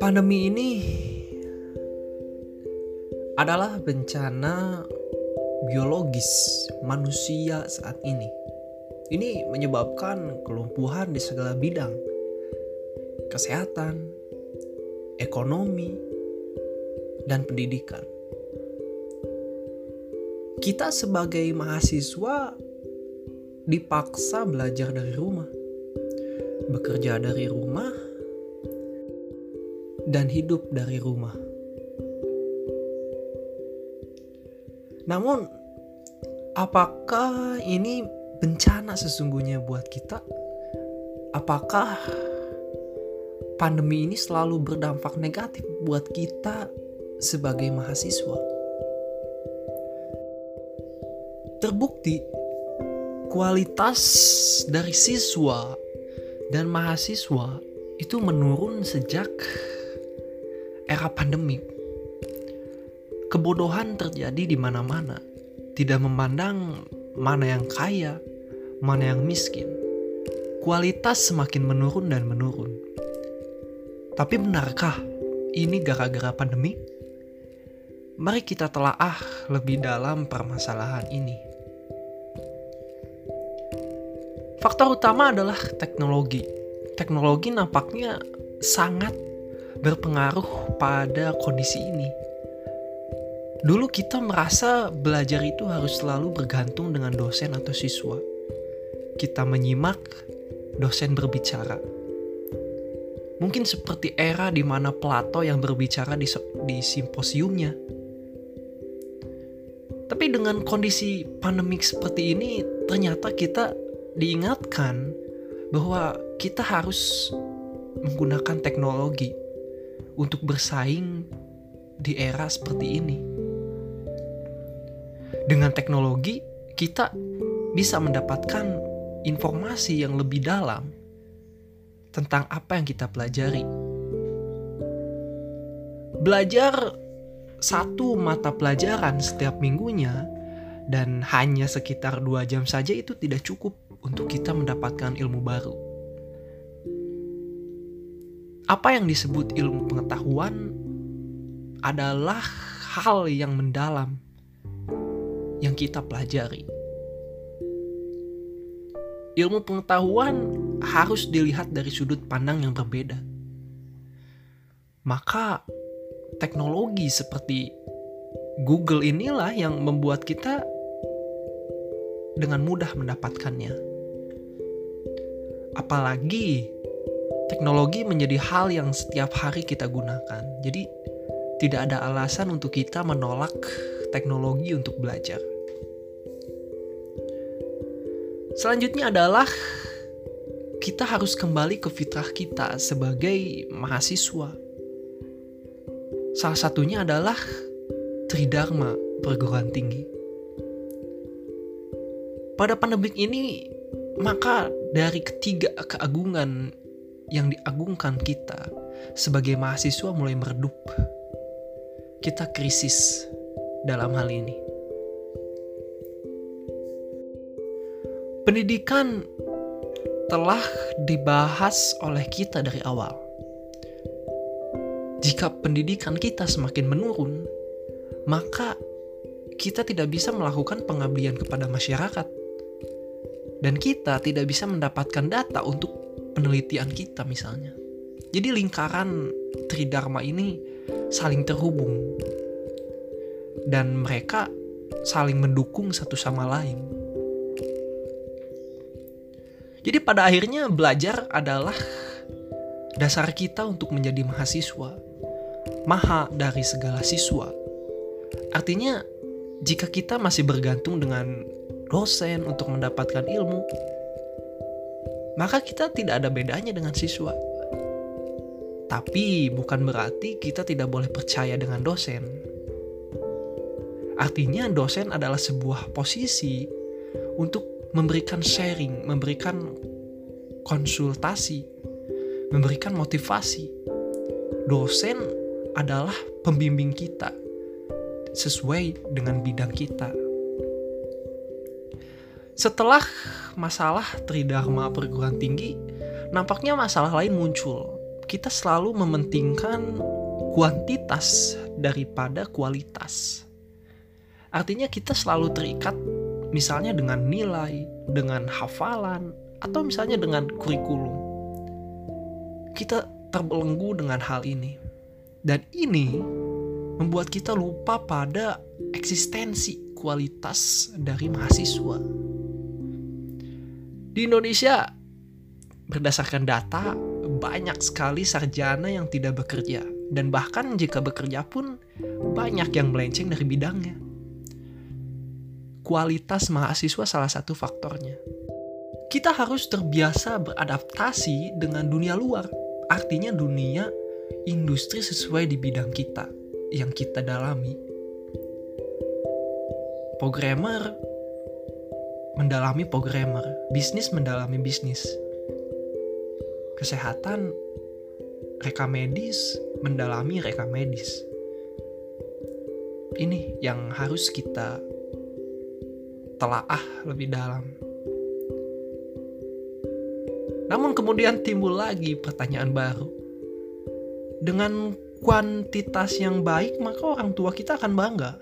Pandemi ini adalah bencana biologis manusia saat ini. Ini menyebabkan kelumpuhan di segala bidang. Kesehatan, ekonomi, dan pendidikan. Kita sebagai mahasiswa dipaksa belajar dari rumah. Bekerja dari rumah dan hidup dari rumah. Namun, apakah ini bencana sesungguhnya buat kita? Apakah pandemi ini selalu berdampak negatif buat kita sebagai mahasiswa? Terbukti, kualitas dari siswa dan mahasiswa itu menurun sejak era pandemik, kebodohan terjadi di mana-mana, tidak memandang mana yang kaya, mana yang miskin. Kualitas semakin menurun dan menurun. Tapi benarkah ini gara-gara pandemi? Mari kita telaah lebih dalam permasalahan ini. Faktor utama adalah teknologi. Teknologi nampaknya sangat berpengaruh pada kondisi ini. Dulu kita merasa belajar itu harus selalu bergantung dengan dosen atau siswa. Kita menyimak dosen berbicara. Mungkin seperti era di mana Plato yang berbicara di, di simposiumnya. Tapi dengan kondisi pandemik seperti ini, ternyata kita diingatkan bahwa kita harus menggunakan teknologi untuk bersaing di era seperti ini. Dengan teknologi, kita bisa mendapatkan informasi yang lebih dalam tentang apa yang kita pelajari. Belajar satu mata pelajaran setiap minggunya dan hanya sekitar dua jam saja itu tidak cukup untuk kita mendapatkan ilmu baru apa yang disebut ilmu pengetahuan adalah hal yang mendalam yang kita pelajari. Ilmu pengetahuan harus dilihat dari sudut pandang yang berbeda. Maka teknologi seperti Google inilah yang membuat kita dengan mudah mendapatkannya. Apalagi teknologi menjadi hal yang setiap hari kita gunakan. Jadi tidak ada alasan untuk kita menolak teknologi untuk belajar. Selanjutnya adalah kita harus kembali ke fitrah kita sebagai mahasiswa. Salah satunya adalah Tridharma perguruan tinggi. Pada pandemik ini, maka dari ketiga keagungan yang diagungkan kita sebagai mahasiswa mulai meredup. Kita krisis dalam hal ini. Pendidikan telah dibahas oleh kita dari awal. Jika pendidikan kita semakin menurun, maka kita tidak bisa melakukan pengabdian kepada masyarakat, dan kita tidak bisa mendapatkan data untuk penelitian kita misalnya. Jadi lingkaran Tridharma ini saling terhubung dan mereka saling mendukung satu sama lain. Jadi pada akhirnya belajar adalah dasar kita untuk menjadi mahasiswa. Maha dari segala siswa. Artinya jika kita masih bergantung dengan dosen untuk mendapatkan ilmu, maka kita tidak ada bedanya dengan siswa. Tapi bukan berarti kita tidak boleh percaya dengan dosen. Artinya dosen adalah sebuah posisi untuk memberikan sharing, memberikan konsultasi, memberikan motivasi. Dosen adalah pembimbing kita sesuai dengan bidang kita. Setelah masalah tridharma perguruan tinggi, nampaknya masalah lain muncul. Kita selalu mementingkan kuantitas daripada kualitas. Artinya kita selalu terikat misalnya dengan nilai, dengan hafalan, atau misalnya dengan kurikulum. Kita terbelenggu dengan hal ini. Dan ini membuat kita lupa pada eksistensi kualitas dari mahasiswa. Di Indonesia, berdasarkan data, banyak sekali sarjana yang tidak bekerja, dan bahkan jika bekerja pun banyak yang melenceng dari bidangnya. Kualitas mahasiswa salah satu faktornya. Kita harus terbiasa beradaptasi dengan dunia luar, artinya dunia industri sesuai di bidang kita yang kita dalami. Programmer mendalami programmer, bisnis mendalami bisnis. Kesehatan, reka medis mendalami reka medis. Ini yang harus kita telaah lebih dalam. Namun kemudian timbul lagi pertanyaan baru. Dengan kuantitas yang baik, maka orang tua kita akan bangga.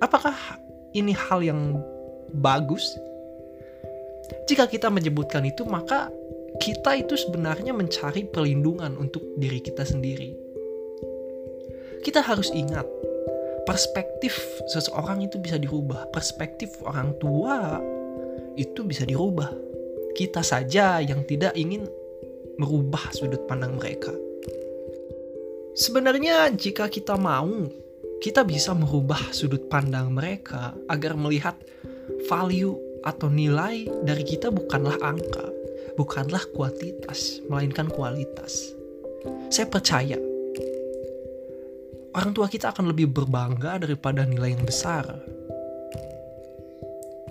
Apakah ini hal yang bagus? Jika kita menyebutkan itu, maka kita itu sebenarnya mencari perlindungan untuk diri kita sendiri. Kita harus ingat, perspektif seseorang itu bisa dirubah, perspektif orang tua itu bisa dirubah. Kita saja yang tidak ingin merubah sudut pandang mereka. Sebenarnya, jika kita mau, kita bisa merubah sudut pandang mereka agar melihat value atau nilai dari kita bukanlah angka, bukanlah kuantitas, melainkan kualitas. Saya percaya orang tua kita akan lebih berbangga daripada nilai yang besar.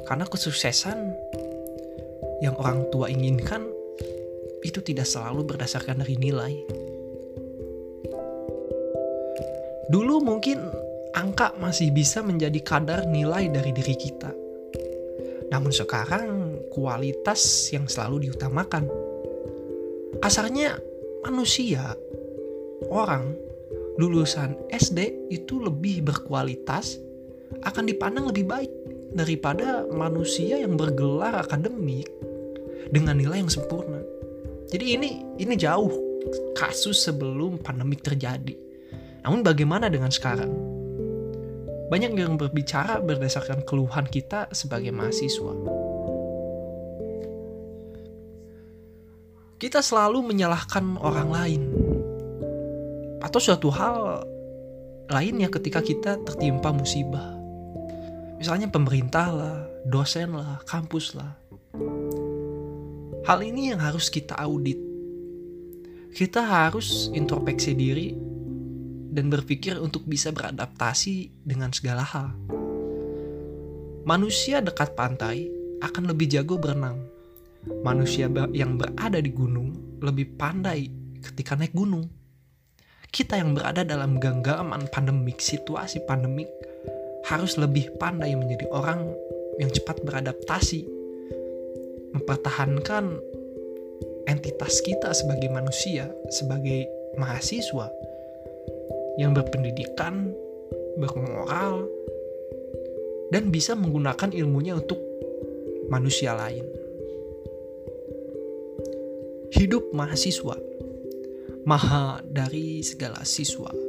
Karena kesuksesan yang orang tua inginkan itu tidak selalu berdasarkan dari nilai. Dulu mungkin angka masih bisa menjadi kadar nilai dari diri kita namun sekarang kualitas yang selalu diutamakan. Kasarnya manusia, orang lulusan SD itu lebih berkualitas akan dipandang lebih baik daripada manusia yang bergelar akademik dengan nilai yang sempurna. Jadi ini ini jauh kasus sebelum pandemik terjadi. Namun bagaimana dengan sekarang? Banyak yang berbicara berdasarkan keluhan kita sebagai mahasiswa. Kita selalu menyalahkan orang lain atau suatu hal lainnya ketika kita tertimpa musibah. Misalnya pemerintah lah, dosen lah, kampus lah. Hal ini yang harus kita audit. Kita harus introspeksi diri dan berpikir untuk bisa beradaptasi dengan segala hal. Manusia dekat pantai akan lebih jago berenang. Manusia yang berada di gunung lebih pandai ketika naik gunung. Kita yang berada dalam genggaman pandemik, situasi pandemik, harus lebih pandai menjadi orang yang cepat beradaptasi, mempertahankan entitas kita sebagai manusia, sebagai mahasiswa, yang berpendidikan, bermoral, dan bisa menggunakan ilmunya untuk manusia lain. Hidup mahasiswa, maha dari segala siswa.